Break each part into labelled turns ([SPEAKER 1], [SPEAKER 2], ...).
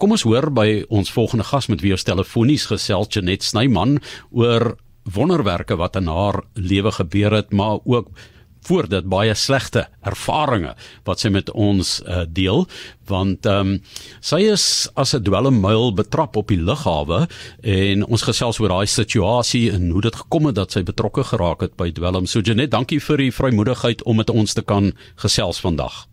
[SPEAKER 1] kom ons hoor by ons volgende gas met wie ons telefonies gesels Janet Snyman oor wonderwerke wat in haar lewe gebeur het, maar ook voor dit baie slegte ervarings wat sy met ons uh, deel want ehm um, sy is as 'n dwelmmuil betrap op die lughawe en ons gesels oor daai situasie en hoe dit gekom het dat sy betrokke geraak het by dwelm. So Janet, dankie vir die vrymoedigheid om met ons te kan gesels vandag.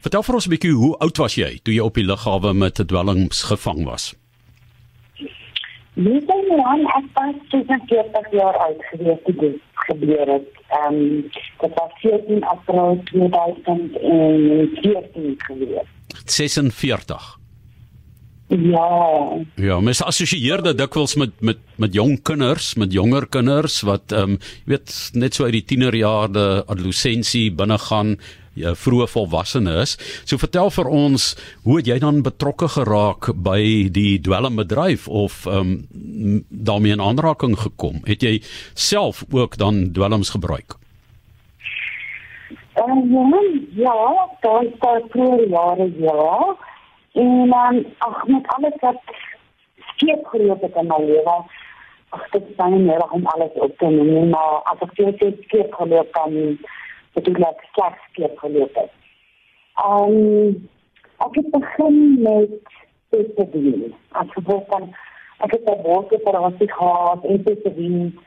[SPEAKER 1] Vertel vir ons 'n bietjie hoe oud was jy toe jy op die lughawe met dwelms gevang was?
[SPEAKER 2] Wie sien dan ek was 40 jaar oud gewees toe dit gebeur het. Ehm um, dit was 14 April 2014 gewees.
[SPEAKER 1] 46.
[SPEAKER 2] Ja.
[SPEAKER 1] Ja, mens assosieer dit dikwels met met met jong kinders, met jonger kinders wat ehm um, jy weet net so uit die tienerjare, adolessensie binne gaan ja, vroeë volwassenes. So vertel vir ons, hoe het jy dan betrokke geraak by die dwelmbedryf of ehm um, daarmee in aanraking gekom? Het jy self ook dan dwelms gebruik?
[SPEAKER 2] Uh, ja, ja, daar is daar vroeë jare ja. En dan um, ag met alles wat skeep geloop het in my lewe. Ag dit is baie meer om alles op te neem, maar as ek dit skeep geloop kan bedoel ek slegs skeep geloop het. Um ek het begin met te doen. As gevolg van ek het 'n boeke vir ons gehad en te doen.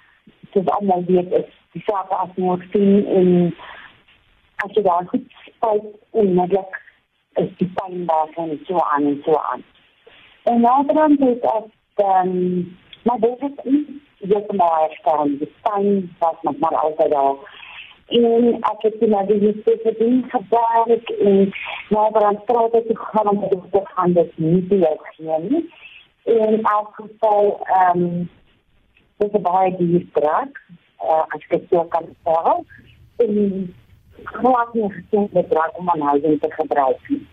[SPEAKER 2] Dit is allemaal weet is die saak as morfine en as jy daar goed spyt onmiddellik is die pyn daar en so aan en so aan. En naderhand het ek dan maar dit is nie jy maar herstel die pyn wat nog maar altyd daar. En ek het die mediese verdien gebruik en nou dan praat ek gaan om te gaan. Dit nie te gee nie. En elk geval um, dit is baie duur druk uh, as ek dit kan sê en gewoon nie gesien druk om aan huising te gebruik nie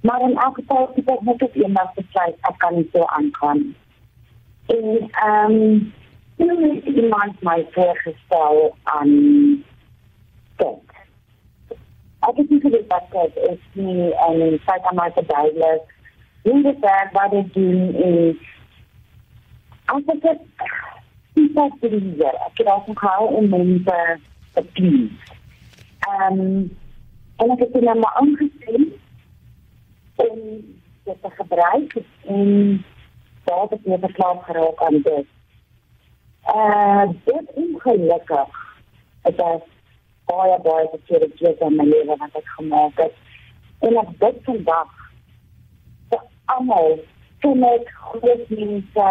[SPEAKER 2] maar in elk geval het ek net op eendag besluit ek kan nie so aangaan en ehm um, iemand my voorgestel aan kind. Ek het nie geweet wat dit is nie en sy het my verduidelik hoe dit werk, wat dit doen en as ek het iets wat dit is, ek het ook gehou om mense te please. Um, en ek het dit nou maar aangesien om dit te gebruik en daar het ek weer verslaaf geraak aan dit. Uh, dit ongelukkig het ek baie baie verkeerde keuses in my lewe wat ek gemaak het. En ek dink vandag dat almal sien ek groot mense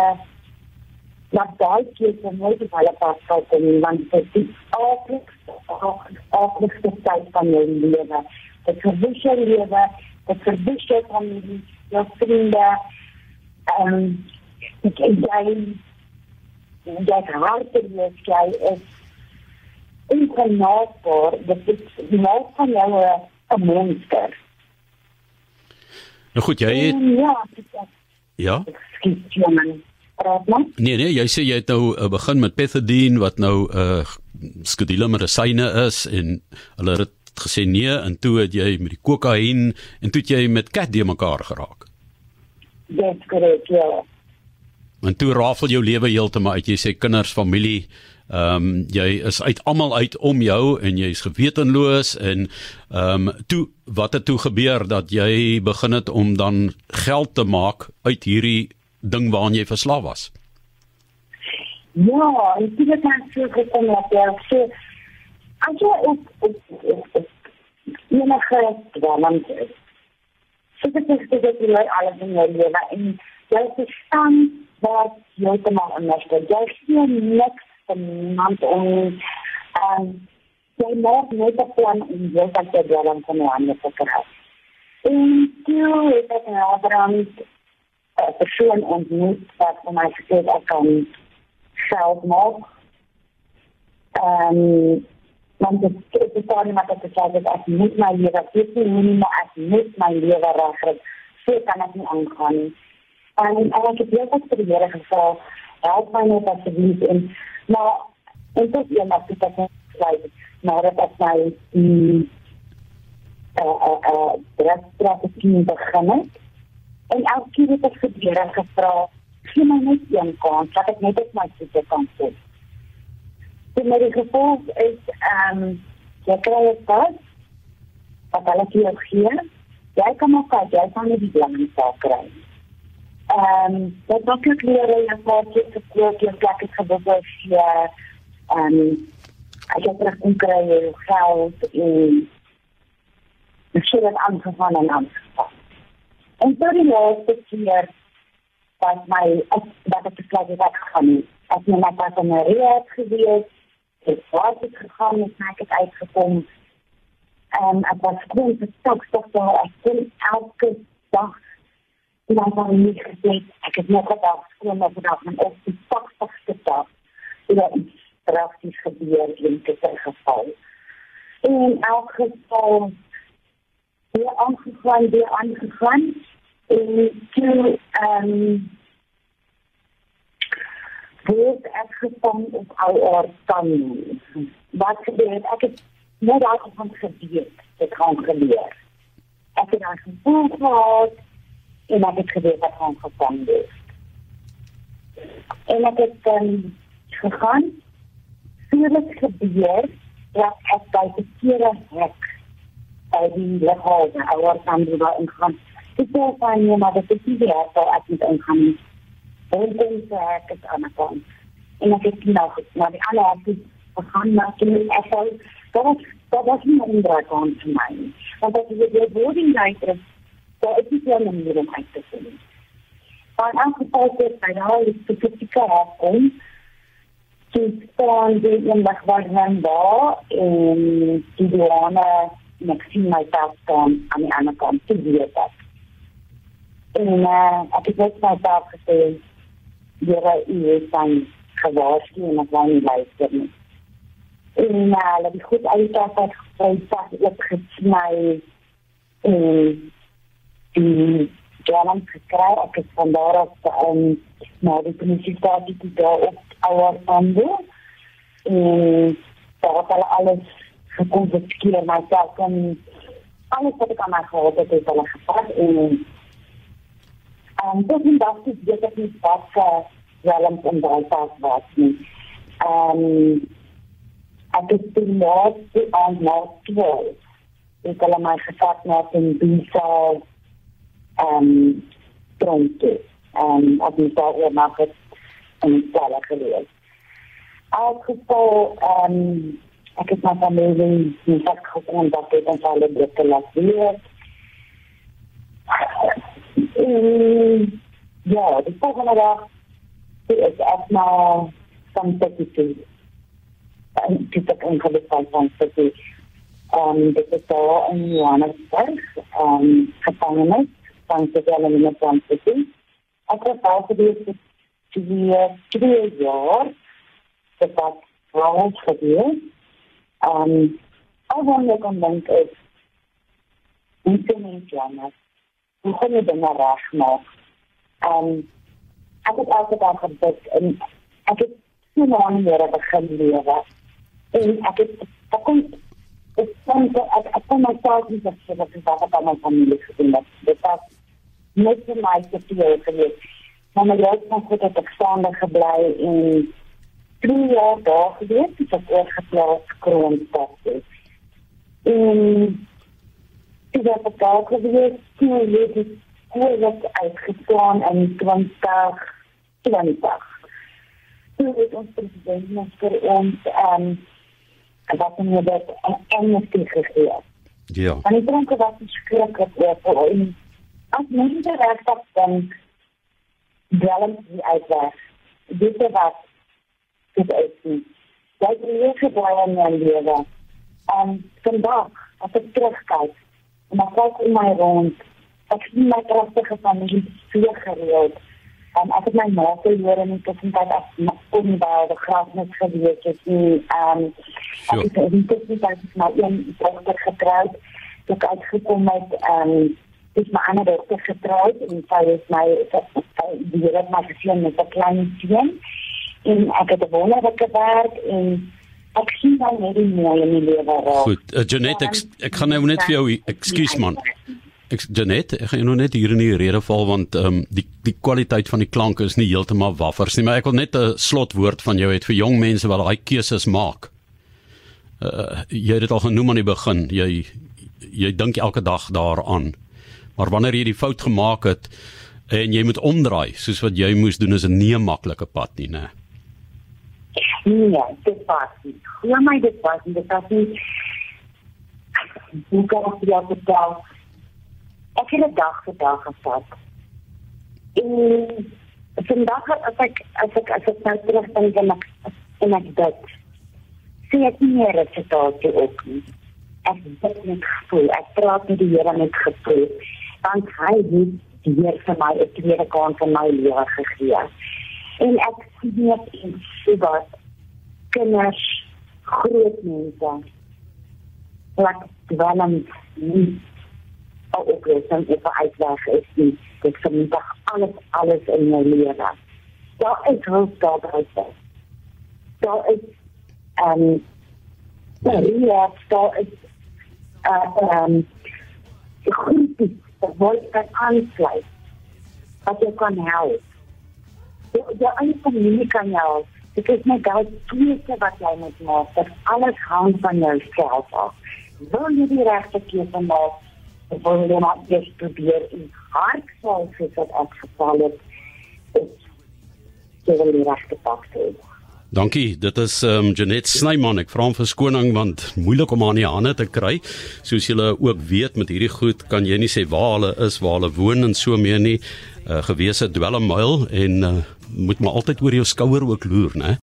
[SPEAKER 2] wat daai keuse nooit op hulle pas sal kom nie want dit is altyd altyd die tyd van jou lewe. Dit verwys jou lewe, dit verwys jou familie, jou vriende. Ehm um, ek jy jy hartlik jy is ongenaakbaar dat dit die maak van jou 'n monster.
[SPEAKER 1] Nou goed, jy het
[SPEAKER 2] Ja,
[SPEAKER 1] Ja.
[SPEAKER 2] Skiet jy man.
[SPEAKER 1] Nee nee, jy sê jy het nou uh, begin met pethidine wat nou 'n uh, skedule medisyne is en hulle het gesê nee en toe het jy met die kokain en toe het jy met kat die mekaar geraak.
[SPEAKER 2] Dis korrek, ja.
[SPEAKER 1] En toe rafel jou lewe heeltemal uit. Jy sê kinders, familie, Ehm um, jy is uit almal uit om jou en jy's gewetenloos en ehm um, toe wat het toe gebeur dat jy begin het om dan geld te maak uit hierdie ding waaraan jy verslaaf was?
[SPEAKER 2] Ja, ek het dit net so gekom dat jy sê as jy op enige dwelm is. So dit is dit is jy alles in jou lewe en jy verstaan wat jy te maak en jy sien niks van niemand om um, jy moet net op plan om jy kan jy dan van jou ander te kry. En toe het ek nou dan 'n persoon ontmoet wat vir my gesê het ek kan self maak. Ehm um, want dit is dit dan maar dat ek sê dat ek moet my lewe dit nie nie maar ek moet my lewe regkry. So kan ek nie aangaan. En ek het gespreek vir die Here gevra help my net asseblief en maar en dit ja maar dit is baie maar dat ek my 'n 'n strategie begin het. En elke keer het ek gebeur en gevra, "Gee my net een kans, dat ek net op my voete kan staan." Die mediese gevolg is ehm um, jy kry dit pas. Wat hulle vir jou gee, jy kan maar kyk, jy kan nie die belang saak kry. Ehm um, dat dokter klere jy moet jy koop jy plek het gebeur jy ehm ek het reg kon kry jou geld en dit aangevang en aangevang. En tot die laaste keer was my dat ek besluit het ek gaan nie. Ek het net pas in 'n reet gewees. Ek was het gegaan en ek het uitgekom. En ek was gewoon stok, stok, stok. Ek kon elke dag en dan van nie gesê, ek het nog een dag gewoon op de dag, en op die tachtigste dag, dat iets drastisch gebeur in dit geval. En in elk geval, weer aangegaan, weer aangegaan, en toe, um, word ek gevang op al haar tanden. Wat gebeur het, ek het net daarvan gebeurd, het gaan geleer. Ek het daar gevoel gehad, en ek het geweet wat gaan gevang word. En ek het um, gegaan, soos gebeur, dat ek by die kere hek, by die lichaam, en waar kan die daar ingaan, ek sê van jy, maar dit is die hek waar ek nie. En hek is aan die kant. En ek het nou goed, maar die hek is gegaan, maar ek het ek sal, dat dat was nie een draak aan vir my. Want as jy die woording leidt is, daar is nie manier om uit te sien. Maar in elk geval is by daar die specifieke afkom, toe staan die een dag waar hen daar, en die douane, en ek sien my tas staan aan die ander kant, toe weet ek. En uh, ek het net my tas gesê, jyre, jy is dan gewaarskie, en ek wou nie luister nie. En uh, hulle die goed uit as ek gesê, tas opgesnui, en die German gekry ek het van daar af um, na die universiteit die daar op ouer ande en daar het hulle alles gekonfiskeer my self en alles wat ek aan my gehad het het hulle gevat en en dit is dat dit dit is nie wat German in daai pas was nie um, ek het die laatste aan laatste ek hulle my gevat na in Biesal ehm um, dronke. Ehm um, op die dag oor mag het in Stella geleerd. Als geval, ehm um, ek het my familie nie wat gekomen dat dit ons alle drukke laat weer. En ja, die volgende dag is echt maar van Tekkie En dit is een gelukkig van Tekkie. Um, dit is daar in Johannesburg, um, gevangenis van sosiale minderheidsentiteit. Ek het al gedoen vir twee twee jaar dat wat rond gebeur. Um wat ek kan dink is hoe kan ek jammer? Kan ek dit nou reg maak? Um ek het altyd daar gebid en ek het so lank hier begin lewe. En ek het ek ek kon ek ek kon nie sê dat ek wat aan my familie gedoen het. Dit was net vir my te veel geweest. Maar my man het ek staande gebly en drie jaar daar gewees, het ek oorgeplaas kroonstad. En ek het ook daar gewees, toe het ek hoe het uitgestaan in 20 20. Toen het ons president nog voor ons um, wat we dat een amnesty gegeven.
[SPEAKER 1] Ja.
[SPEAKER 2] En ik denk dat het verschrikkelijk was. En as mense regtig dink dwelm die uitweg dit is dit is nie jy het nie gebly in jou lewe. En vandag as ek terugkyk en ek kyk in my rond ek sien my kragtige familie so gereeld en ek het my ma gehoor in die tussentyd as kon by die grafnis gewees het en um, ek het in die tussentyd my een dochter getrouwd ek uitgekom met um, is my ander dogter getrouwd en sy is my die het my gesien met 'n klein seun en ek het 'n wonderlike werk en ek sien dan net die mooi in die lewe raak.
[SPEAKER 1] Goed, uh, Janet, ek ek gaan nou net vir jou ekskuus man. Ek Janet, ek gaan nou net hier in die rede val want ehm um, die die kwaliteit van die klanke is nie heeltemal waffers nie, maar ek wil net 'n slotwoord van jou hê vir jong mense wat daai keuses maak. Uh jy het dit al genoem aan die begin. Jy jy dink elke dag daaraan. Maar wanneer jy die fout gemaak het en jy moet omdraai, soos wat jy moes doen, is 'n nie maklike pad nie, né?
[SPEAKER 2] Nee, dit was nie. Hoe my dit was, dit was nie. Hoe kan ek jou vertel? Ek het 'n dag vir dag gevat. En vandag as ek as ek as ek nou terugdink en ek en ek dit sien ek nie meer resultate ook nie. Ek het net gevoel, ek praat met die Here met gevoel. Want hy het die Here vir my 'n tweede kans in my lewe gegee. En ek sien net in so wat kinders, groot mense. Wat dwelm nie al oplossing of 'n uitweg is nie. Dit vernietig alles alles in my lewe. Daar is hulp daar buite. Daar is ehm um, ja, daar is uh ehm um, groepies wat jy kan aansluit. Wat jy kan help. Jy eie familie kan help. Dit is net daai keuse wat jy moet maak. Dit alles hang van jouself af. Wil jy die regte keuse maak? Of wil jy maar net probeer in hart sal vir wat ek geval het? Jy wil die regte pad doen.
[SPEAKER 1] Dankie, dit is ehm um, Janet Snyman. Ek vra om verskoning want moeilik om haar in die hande te kry. Soos julle ook weet met hierdie goed kan jy nie sê waar hulle is, waar hulle woon en so meer nie. uh, Gewese dwelmmuil en uh, moet maar altyd oor jou skouer ook loer, né?